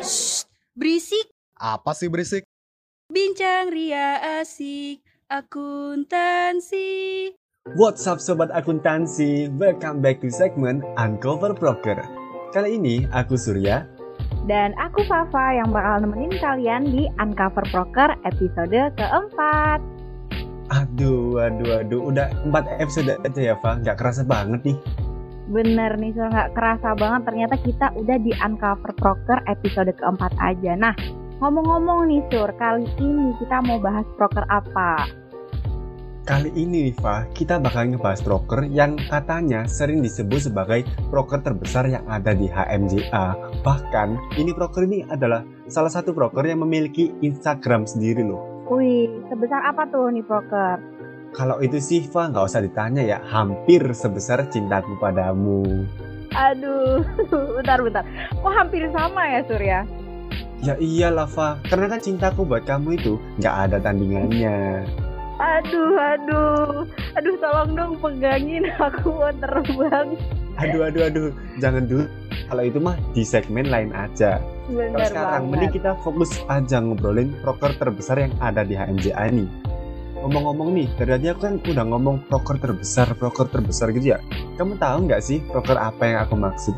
Shh, berisik. Apa sih berisik? Bincang ria asik, akuntansi. What's up sobat akuntansi? Welcome back to segmen Uncover Broker. Kali ini aku Surya Dan aku Fafa yang bakal nemenin kalian di Uncover Broker episode keempat. Aduh, aduh, aduh, udah 4 episode aja ya, Fa. Nggak kerasa banget nih. Bener nih, so nggak kerasa banget ternyata kita udah di Uncover Broker episode keempat aja. Nah, ngomong-ngomong nih Sur, kali ini kita mau bahas broker apa? Kali ini nih, Fa, kita bakal ngebahas broker yang katanya sering disebut sebagai broker terbesar yang ada di HMJA. Bahkan, ini broker ini adalah salah satu broker yang memiliki Instagram sendiri loh. Wih, sebesar apa tuh nih broker? Kalau itu sih, Fa, nggak usah ditanya ya. Hampir sebesar cintaku padamu. Aduh, bentar-bentar. Kok hampir sama ya Surya? Ya iyalah, Fa. Karena kan cintaku buat kamu itu nggak ada tandingannya. Aduh, aduh, aduh tolong dong pegangin aku mau terbang. Aduh, aduh, aduh. Jangan dulu. Kalau itu mah di segmen lain aja. Kalau Bener sekarang, banget. mending kita fokus aja ngobrolin broker terbesar yang ada di HMJA nih. Ngomong-ngomong nih, dari tadi aku kan udah ngomong broker terbesar, broker terbesar gitu ya. Kamu tahu nggak sih broker apa yang aku maksud?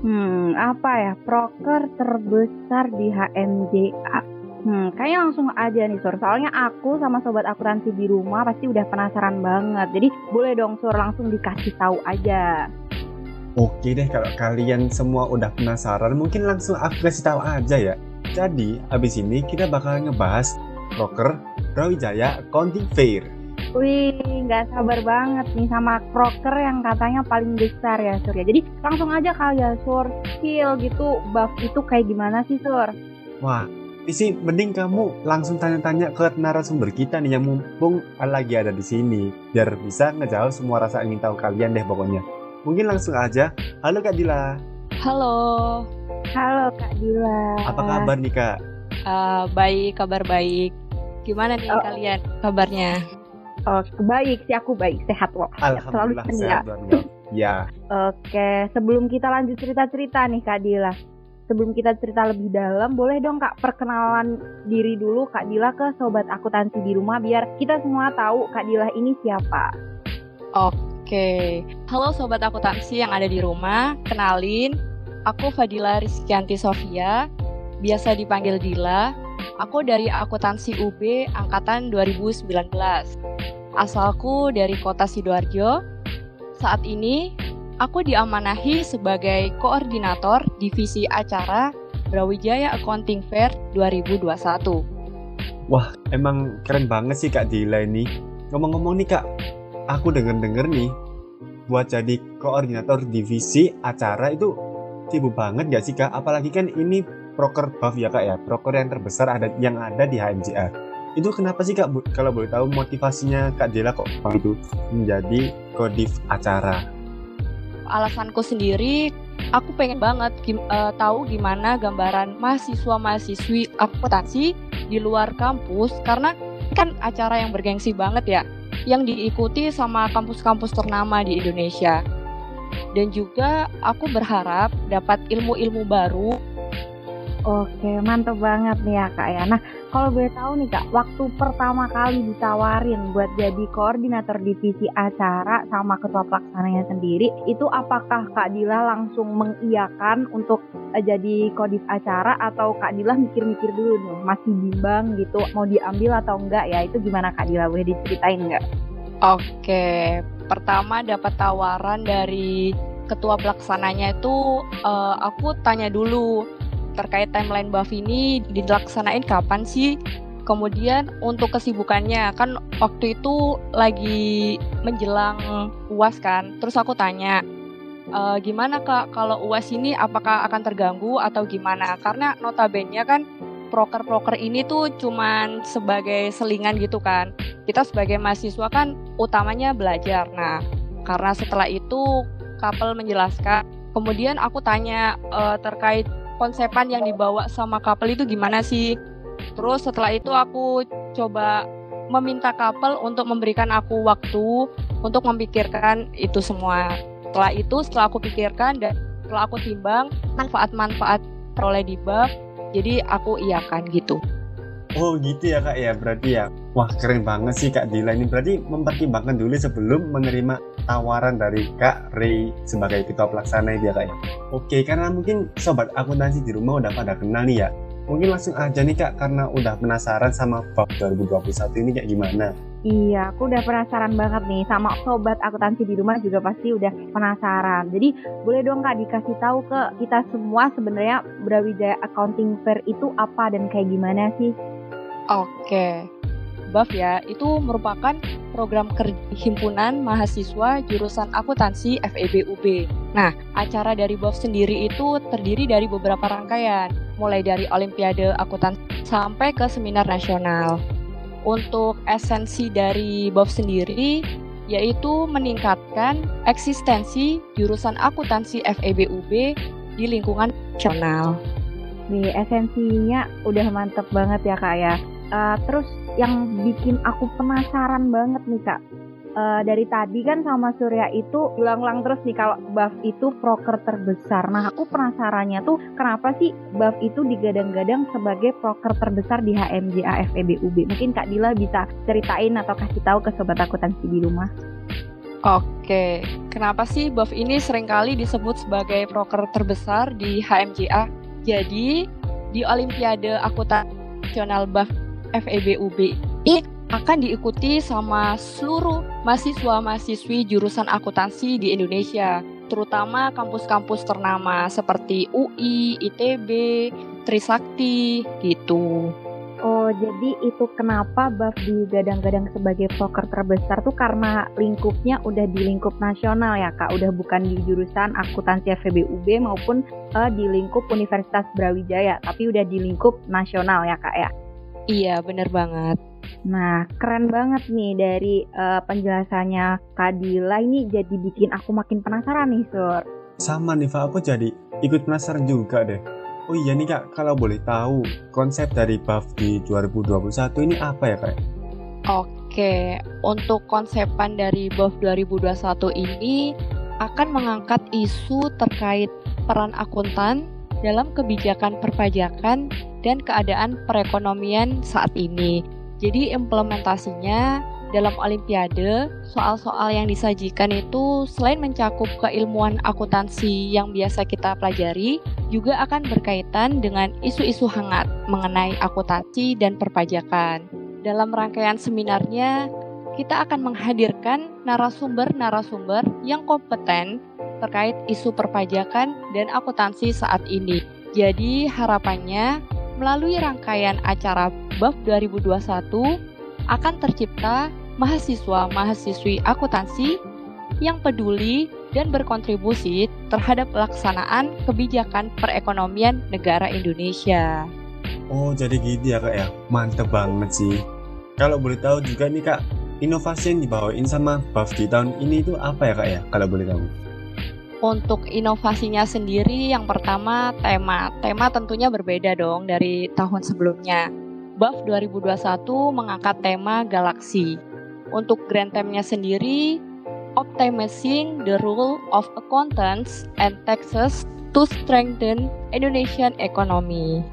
Hmm, apa ya? Broker terbesar di HMJA. Hmm, kayaknya langsung aja nih Sur. Soalnya aku sama sobat akuntansi di rumah pasti udah penasaran banget. Jadi boleh dong Sur langsung dikasih tahu aja. Oke deh, kalau kalian semua udah penasaran, mungkin langsung aku kasih tahu aja ya. Jadi, abis ini kita bakal ngebahas broker Brawijaya Accounting Fair. Wih, nggak sabar banget nih sama broker yang katanya paling besar ya Sur ya. Jadi langsung aja kali ya Sur. Skill gitu, buff itu kayak gimana sih Sur? Wah, sih mending kamu langsung tanya-tanya ke narasumber kita nih yang mumpung lagi ada di sini. Biar bisa ngejawab semua rasa ingin tahu kalian deh pokoknya. Mungkin langsung aja. Halo Kak Dila, Halo. Halo Kak Dila. apa kabar nih Kak? Eh, baik, kabar baik. Gimana nih Oh. kalian kabarnya? Oh, baik sih aku baik, sehat kok. Alhamdulillah ceria. sehat. Ya, Oke, sebelum kita lanjut cerita-cerita nih Kak Dila. Sebelum kita cerita lebih dalam, boleh dong Kak perkenalan diri dulu Kak Dila ke sobat akuntansi di rumah biar kita semua tahu Kak Dila ini siapa. Oke. Halo sobat akuntansi yang ada di rumah. Kenalin, aku Fadila Rizkyanti Sofia, biasa dipanggil Dila. Aku dari akuntansi UB angkatan 2019. Asalku dari kota Sidoarjo. Saat ini, aku diamanahi sebagai koordinator divisi acara Brawijaya Accounting Fair 2021. emang keren banget sih Kak Dila ini. Ngomong-ngomong nih Kak, aku denger-denger nih buat jadi koordinator divisi acara itu sibuk banget gak sih Kak? Apalagi kan ini broker buff ya Kak ya, broker yang terbesar ada yang ada di HMJA. Itu kenapa sih Kak, kalau boleh tahu motivasinya Kak Dila kok itu menjadi kodif acara? alasanku sendiri aku pengen banget gim- eh, tahu gimana gambaran mahasiswa-mahasiswi akuntansi di luar kampus karena kan acara yang bergengsi banget ya yang diikuti sama kampus-kampus ternama di Indonesia dan juga aku berharap dapat ilmu-ilmu baru Oke, mantep banget nih ya Kak ya. Nah, kalau boleh tahu nih Kak, waktu pertama kali ditawarin buat jadi koordinator divisi acara sama ketua pelaksananya sendiri, itu apakah Kak Dila langsung mengiyakan untuk eh, jadi kodif acara atau Kak Dila mikir-mikir dulu nih, masih bimbang gitu, mau diambil atau enggak ya? Itu gimana Kak Dila? Boleh diceritain nggak? Oke, pertama dapat tawaran dari ketua pelaksananya itu eh, aku tanya dulu terkait timeline buff ini dilaksanain kapan sih? Kemudian untuk kesibukannya kan waktu itu lagi menjelang UAS kan. Terus aku tanya, "Eh, gimana kak kalau UAS ini apakah akan terganggu atau gimana? Karena notabene kan proker-proker ini tuh cuman sebagai selingan gitu kan. Kita sebagai mahasiswa kan utamanya belajar. Nah, karena setelah itu Kapel menjelaskan. Kemudian aku tanya eh, terkait konsepan yang dibawa sama Kapel itu gimana sih? Terus setelah itu aku coba meminta Kapel untuk memberikan aku waktu untuk memikirkan itu semua. Setelah itu, setelah aku pikirkan dan Setelah aku timbang manfaat-manfaat peroleh di BAF, jadi aku iakan gitu. Oh gitu ya kak ya berarti ya Wah keren banget sih kak Dila ini Berarti mempertimbangkan dulu sebelum menerima tawaran dari kak Ray sebagai ketua pelaksana ya kak ya Oke karena mungkin sobat akuntansi di rumah udah pada kenal nih ya Mungkin langsung aja nih kak karena udah penasaran sama BAF 2021 ini kayak gimana Iya, aku udah penasaran banget nih sama sobat akuntansi di rumah juga pasti udah penasaran. Jadi boleh dong kak dikasih tahu ke kita semua sebenarnya Brawijaya Accounting Fair itu apa dan kayak gimana sih? Oke. BAF ya, itu merupakan program kerja himpunan mahasiswa jurusan akuntansi FEB UB. Nah, acara dari BAF sendiri itu terdiri dari beberapa rangkaian, mulai dari Olimpiade Akuntansi sampai ke seminar nasional untuk esensi dari BOF sendiri yaitu meningkatkan eksistensi jurusan akuntansi FEB UB di lingkungan nasional. Nih, esensinya udah mantep banget ya kak ya. Uh, terus yang bikin aku penasaran banget nih kak, uh, dari tadi kan sama Surya itu ulang-ulang terus nih kalau buff itu proker terbesar. Nah, aku penasarannya tuh kenapa sih buff itu digadang-gadang sebagai proker terbesar di HMJA FEBUB? Mungkin Kak Dila bisa ceritain atau kasih tahu ke sobat akuntansi di rumah. Oke, kenapa sih buff ini sering kali disebut sebagai proker terbesar di HMJA? Jadi, di Olimpiade Akuntansi Nasional BAF FEBUB ini akan diikuti sama seluruh mahasiswa-mahasiswi jurusan akuntansi di Indonesia, terutama kampus-kampus ternama seperti UI, ITB, Trisakti, gitu. Oh, jadi itu kenapa BAF digadang-gadang sebagai poker terbesar tuh karena lingkupnya udah di lingkup nasional ya Kak, udah bukan di jurusan akuntansi FEBUB maupun uh, di lingkup Universitas Brawijaya, tapi udah di lingkup nasional ya Kak ya. Iya, bener banget. Nah, keren banget nih dari uh, penjelasannya Kadila ini jadi bikin aku makin penasaran nih, Sur. Sama nih, Pak. Aku jadi ikut penasaran juga deh. Oh iya nih Kak, kalau boleh tahu konsep dari BAF di 2021 ini apa ya Kak? Oke, untuk konsepan dari BAF 2021 ini akan mengangkat isu terkait peran akuntan dalam kebijakan perpajakan dan keadaan perekonomian saat ini. Jadi implementasinya dalam olimpiade, soal-soal yang disajikan itu selain mencakup keilmuan akuntansi yang biasa kita pelajari, juga akan berkaitan dengan isu-isu hangat mengenai akuntansi dan perpajakan. Dalam rangkaian seminarnya, kita akan menghadirkan narasumber-narasumber yang kompeten terkait isu perpajakan dan akuntansi saat ini. Jadi harapannya melalui rangkaian acara BAF 2021 akan tercipta mahasiswa-mahasiswi akuntansi yang peduli dan berkontribusi terhadap pelaksanaan kebijakan perekonomian negara Indonesia. Oh, jadi gitu ya kak ya? Mantep banget sih. Kalau boleh tahu juga nih kak, inovasi yang dibawain sama BAF di tahun ini itu apa ya kak ya? Kalau boleh tahu. Untuk inovasinya sendiri, yang pertama tema. Tema tentunya berbeda dong dari tahun sebelumnya. BAF 2021 mengangkat tema galaksi. Untuk grand theme-nya sendiri, Optimizing the Role of Accountants and Taxes to Strengthen Indonesian Economy.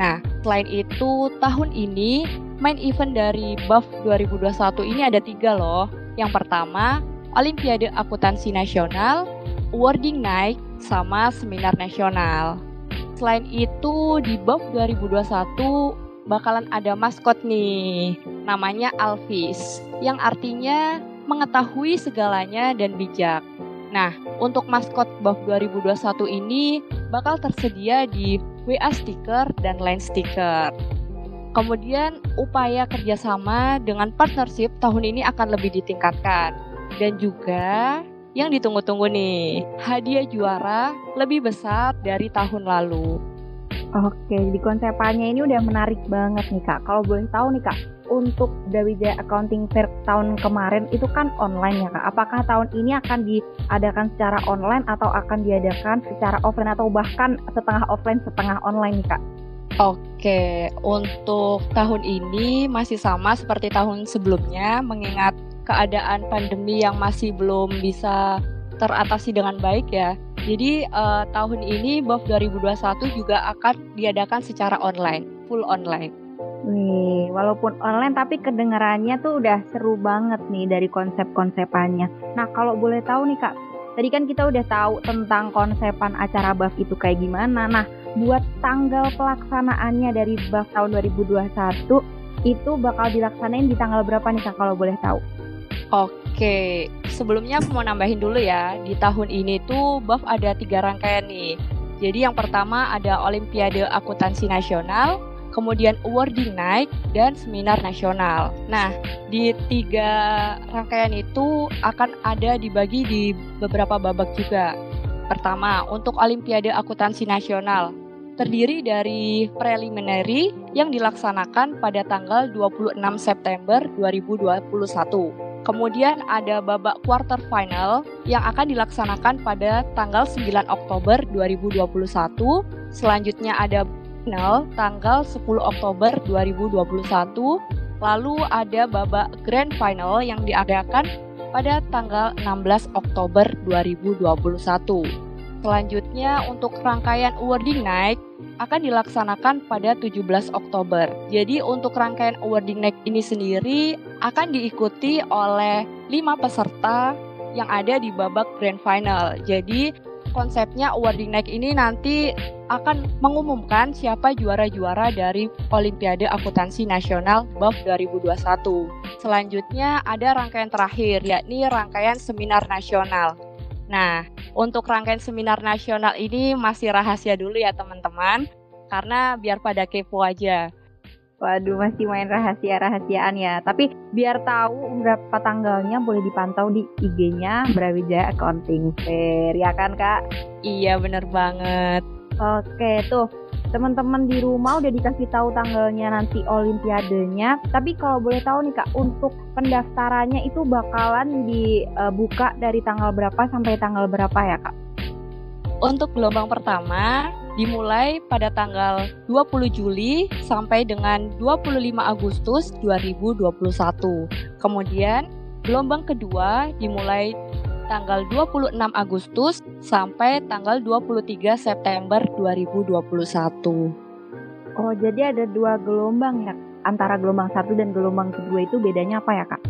Nah, selain itu, tahun ini main event dari BAF 2021 ini ada tiga loh. Yang pertama, Olimpiade Akuntansi Nasional, Wording Night, sama Seminar Nasional. Selain itu, di BOF 2021 bakalan ada maskot nih, namanya Alvis, yang artinya mengetahui segalanya dan bijak. Nah, untuk maskot BOF 2021 ini bakal tersedia di WA stiker dan line stiker. Kemudian upaya kerjasama dengan partnership tahun ini akan lebih ditingkatkan. Dan juga yang ditunggu-tunggu nih, hadiah juara lebih besar dari tahun lalu. Oke, di konsepannya ini udah menarik banget nih kak. Kalau boleh tahu nih kak, untuk Brawijaya Accounting Fair tahun kemarin itu kan online ya kak. Apakah tahun ini akan diadakan secara online atau akan diadakan secara offline atau bahkan setengah offline setengah online nih kak? Oke, untuk tahun ini masih sama seperti tahun sebelumnya mengingat keadaan pandemi yang masih belum bisa teratasi dengan baik ya. Jadi uh, tahun ini BOF 2021 juga akan diadakan secara online, full online. Nih, walaupun online tapi kedengarannya tuh udah seru banget nih dari konsep-konsepannya. Nah, kalau boleh tahu nih Kak, tadi kan kita udah tahu tentang konsepan acara BAF itu kayak gimana. Nah, buat tanggal pelaksanaannya dari BAF tahun 2021 itu bakal dilaksanain di tanggal berapa nih Kak kalau boleh tahu? Oke, sebelumnya aku mau nambahin dulu ya. Di tahun ini tuh BAF ada tiga rangkaian nih. Jadi yang pertama ada Olimpiade Akuntansi Nasional, kemudian awarding night, dan seminar nasional. Nah, di tiga rangkaian itu akan ada dibagi di beberapa babak juga. Pertama, untuk Olimpiade Akuntansi Nasional, terdiri dari preliminary yang dilaksanakan pada tanggal 26 September 2021. Kemudian ada babak quarter final yang akan dilaksanakan pada tanggal 9 Oktober 2021. Selanjutnya ada final tanggal 10 Oktober 2021. Lalu ada babak grand final yang diadakan pada tanggal 16 Oktober 2021. Selanjutnya untuk rangkaian awarding night akan dilaksanakan pada 17 Oktober. Jadi untuk rangkaian awarding night ini sendiri akan diikuti oleh 5 peserta yang ada di babak grand final. Jadi konsepnya awarding night ini nanti akan mengumumkan siapa juara-juara dari Olimpiade Akuntansi Nasional BAF 2021. Selanjutnya ada rangkaian terakhir yakni rangkaian seminar nasional. Nah, untuk rangkaian seminar nasional ini masih rahasia dulu ya teman-teman karena biar pada kepo aja. Waduh, masih main rahasia-rahasiaan ya. Tapi biar tahu berapa tanggalnya boleh dipantau di IG-nya Brawijaya Accounting Fair, ya kan Kak? Iya, bener banget. Oke, tuh teman-teman di rumah udah dikasih tahu tanggalnya nanti olimpiadenya. Tapi kalau boleh tahu nih Kak, untuk pendaftarannya itu bakalan dibuka dari tanggal berapa sampai tanggal berapa ya Kak? Untuk gelombang pertama dimulai pada tanggal 20 Juli sampai dengan 25 Agustus 2021. Kemudian gelombang kedua dimulai tanggal 26 Agustus sampai tanggal 23 September 2021. Oh, jadi ada dua gelombang ya? Antara gelombang satu dan gelombang kedua itu bedanya apa ya, Kak?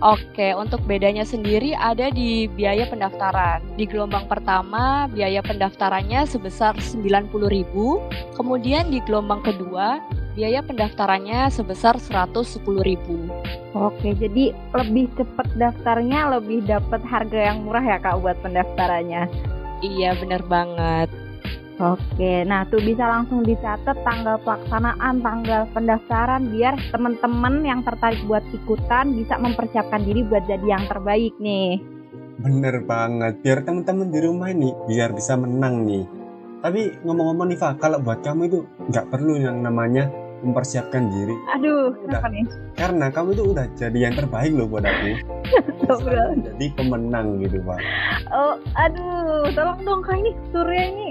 Oke, untuk bedanya sendiri ada di biaya pendaftaran. Di gelombang pertama, biaya pendaftarannya sebesar 90.000, kemudian di gelombang kedua, biaya pendaftarannya sebesar 110.000. Oke, jadi lebih cepat daftarnya, lebih dapat harga yang murah ya Kak buat pendaftarannya. Iya, bener banget. Oke, nah tuh bisa langsung dicatat tanggal pelaksanaan, tanggal pendaftaran biar teman-teman yang tertarik buat ikutan bisa mempersiapkan diri buat jadi yang terbaik nih. Bener banget, biar teman-teman di rumah ini biar bisa menang nih. Tapi ngomong-ngomong nih Fa, kalau buat kamu itu nggak perlu yang namanya mempersiapkan diri. Aduh, kenapa nih? Karena kamu itu udah jadi yang terbaik loh buat aku. jadi pemenang gitu Pak. Oh, aduh, tolong dong kak ini Surya ini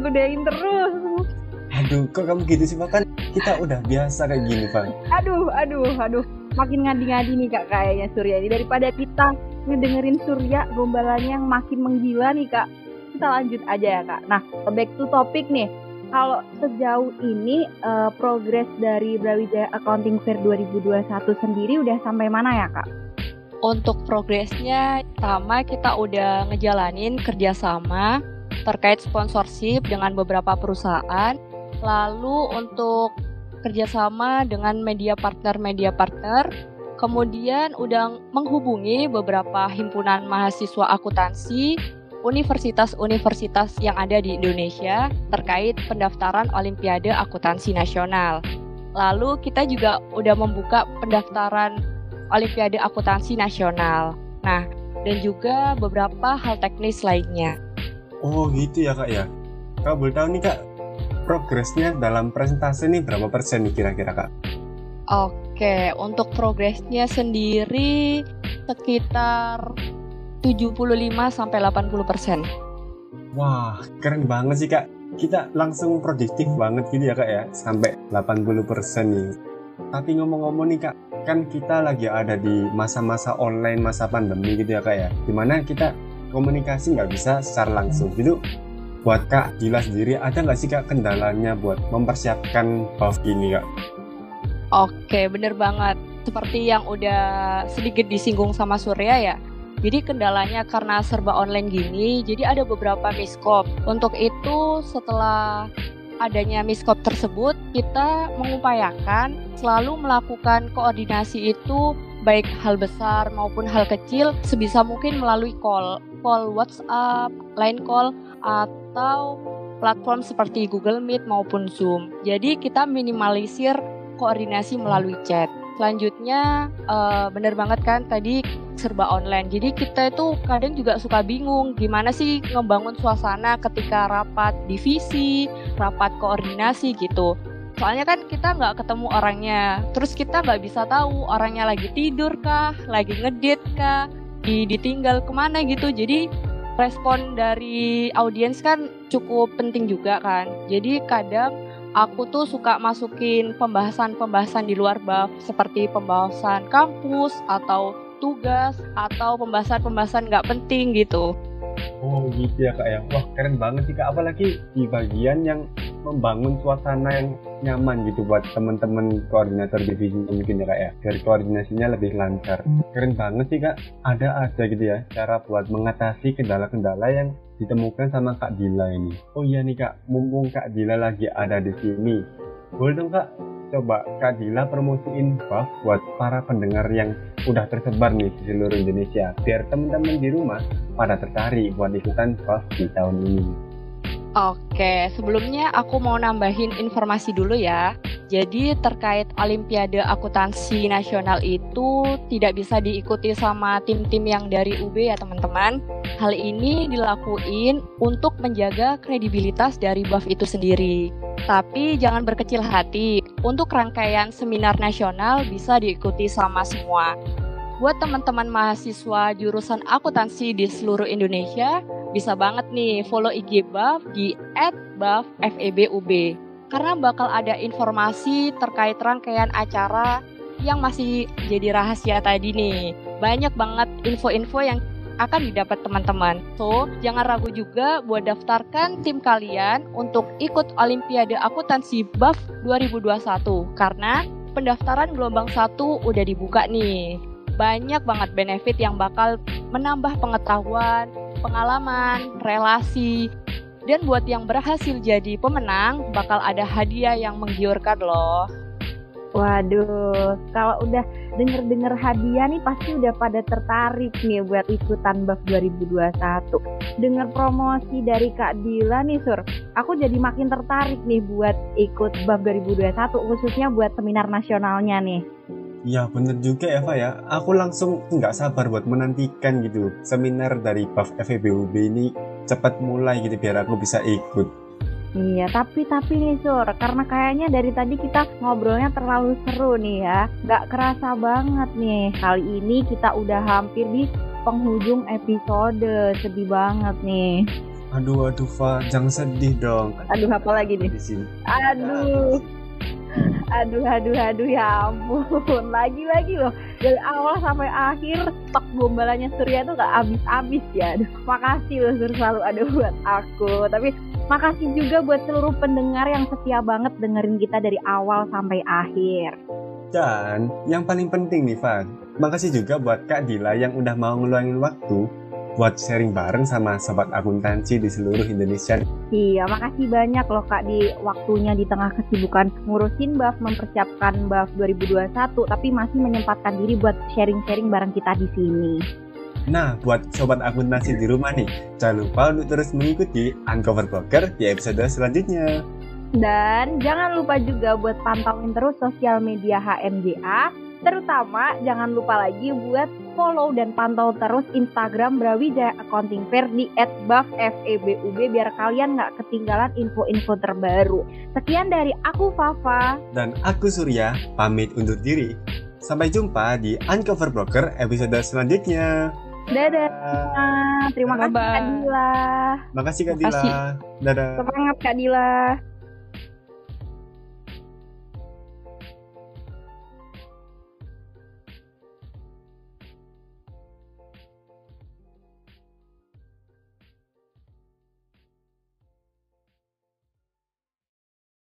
godain terus. Aduh, kok kamu gitu sih Pak? Kan kita udah biasa kayak gini Pak. Aduh, aduh, aduh. Makin ngadi-ngadi nih kak kayaknya Surya ini daripada kita ngedengerin Surya gombalannya yang makin menggila nih kak. Kita lanjut aja ya kak. Nah, back to topic nih kalau sejauh ini uh, progres dari Brawijaya Accounting Fair 2021 sendiri udah sampai mana ya kak? Untuk progresnya, pertama kita udah ngejalanin kerjasama terkait sponsorship dengan beberapa perusahaan. Lalu untuk kerjasama dengan media partner-media partner, kemudian udah menghubungi beberapa himpunan mahasiswa akuntansi universitas-universitas yang ada di Indonesia terkait pendaftaran Olimpiade Akuntansi Nasional. Lalu kita juga udah membuka pendaftaran Olimpiade Akuntansi Nasional. Nah, dan juga beberapa hal teknis lainnya. Oh gitu ya kak ya. Kak boleh tahu nih kak, progresnya dalam presentasi ini berapa persen nih kira-kira kak? Oke, untuk progresnya sendiri sekitar 75 sampai 80 persen. Wah, keren banget sih kak. Kita langsung produktif banget gitu ya kak ya, sampai 80 persen nih. Tapi ngomong-ngomong nih kak, kan kita lagi ada di masa-masa online, masa pandemi gitu ya kak ya. Di mana kita komunikasi nggak bisa secara langsung gitu buat kak Dila sendiri ada nggak sih kak kendalanya buat mempersiapkan buff ini kak Oke, bener banget. Seperti yang udah sedikit disinggung sama Surya ya. Jadi kendalanya karena serba online gini, jadi ada beberapa miskop. Untuk itu setelah adanya miskop tersebut, kita mengupayakan selalu melakukan koordinasi itu baik hal besar maupun hal kecil sebisa mungkin melalui call, call WhatsApp, line call atau platform seperti Google Meet maupun Zoom. Jadi kita minimalisir koordinasi melalui chat. Selanjutnya uh, bener banget kan tadi serba online. Jadi kita itu kadang juga suka bingung gimana sih ngebangun suasana ketika rapat divisi, rapat koordinasi gitu. Soalnya kan kita nggak ketemu orangnya, terus kita nggak bisa tahu orangnya lagi tidur kah, lagi ngedit kah, di ditinggal ke mana gitu. Jadi respon dari audiens kan cukup penting juga kan. Jadi kadang aku tuh suka masukin pembahasan-pembahasan di luar bab seperti pembahasan kampus atau tugas atau pembahasan-pembahasan nggak penting gitu. Oh gitu ya kak ya. Wah keren banget sih kak. Apalagi di bagian yang membangun suasana yang nyaman gitu buat teman-teman koordinator divisi mungkin ya kak ya. Biar koordinasinya lebih lancar. Keren banget sih kak. Ada aja gitu ya cara buat mengatasi kendala-kendala yang ditemukan sama Kak Dila ini. Oh iya nih Kak, mumpung Kak Dila lagi ada di sini. Boleh dong Kak, coba Kak Dila promosiin buff buat para pendengar yang udah tersebar nih di seluruh Indonesia. Biar teman-teman di rumah pada tertarik buat ikutan buff di tahun ini. Oke, sebelumnya aku mau nambahin informasi dulu ya. Jadi terkait Olimpiade Akuntansi Nasional itu tidak bisa diikuti sama tim-tim yang dari UB ya teman-teman. Hal ini dilakuin untuk menjaga kredibilitas dari BAF itu sendiri. Tapi jangan berkecil hati, untuk rangkaian seminar nasional bisa diikuti sama semua. Buat teman-teman mahasiswa jurusan akuntansi di seluruh Indonesia, bisa banget nih follow IG BAF di @bafebub karena bakal ada informasi terkait rangkaian acara yang masih jadi rahasia tadi nih. Banyak banget info-info yang akan didapat teman-teman. So, jangan ragu juga buat daftarkan tim kalian untuk ikut Olimpiade Akuntansi BAF 2021 karena pendaftaran gelombang 1 udah dibuka nih. Banyak banget benefit yang bakal menambah pengetahuan, pengalaman, relasi, dan buat yang berhasil jadi pemenang, bakal ada hadiah yang menggiurkan loh. Waduh, kalau udah denger-denger hadiah nih pasti udah pada tertarik nih buat ikutan BAF 2021. Dengar promosi dari Kak Dila nih Sur, aku jadi makin tertarik nih buat ikut BAF 2021 khususnya buat seminar nasionalnya nih. Ya bener juga Eva ya, aku langsung nggak sabar buat menantikan gitu seminar dari BAF FEBUB ini cepat mulai gitu biar aku bisa ikut. Iya, tapi tapi nih Sur, karena kayaknya dari tadi kita ngobrolnya terlalu seru nih ya. Gak kerasa banget nih. Kali ini kita udah hampir di penghujung episode. Sedih banget nih. Aduh, aduh, Fa, jangan sedih dong. Aduh, apa lagi nih? Di sini. Aduh. Aduh, aduh, aduh, ya ampun. Lagi-lagi loh. Dari awal sampai akhir, stok gombalannya Surya tuh gak habis-habis ya. Aduh, makasih loh Sur selalu ada buat aku. Tapi makasih juga buat seluruh pendengar yang setia banget dengerin kita dari awal sampai akhir. Dan yang paling penting nih, Van. Makasih juga buat Kak Dila yang udah mau ngeluangin waktu buat sharing bareng sama sobat akuntansi di seluruh Indonesia. Iya, makasih banyak loh Kak di waktunya di tengah kesibukan ngurusin BAF, mempersiapkan BAF 2021, tapi masih menyempatkan diri buat sharing-sharing bareng kita di sini. Nah, buat sobat akuntansi di rumah nih, jangan lupa untuk terus mengikuti Uncover Broker di episode selanjutnya. Dan jangan lupa juga buat pantauin terus sosial media HMJA Terutama jangan lupa lagi buat follow dan pantau terus Instagram Brawijaya Accounting Fair di @buffebub biar kalian nggak ketinggalan info-info terbaru. Sekian dari aku Fafa dan aku Surya pamit undur diri. Sampai jumpa di Uncover Broker episode selanjutnya. Dadah. Terima kasih Kak Dila. Makasih Kak Dila. Dadah. Semangat Kak Dila.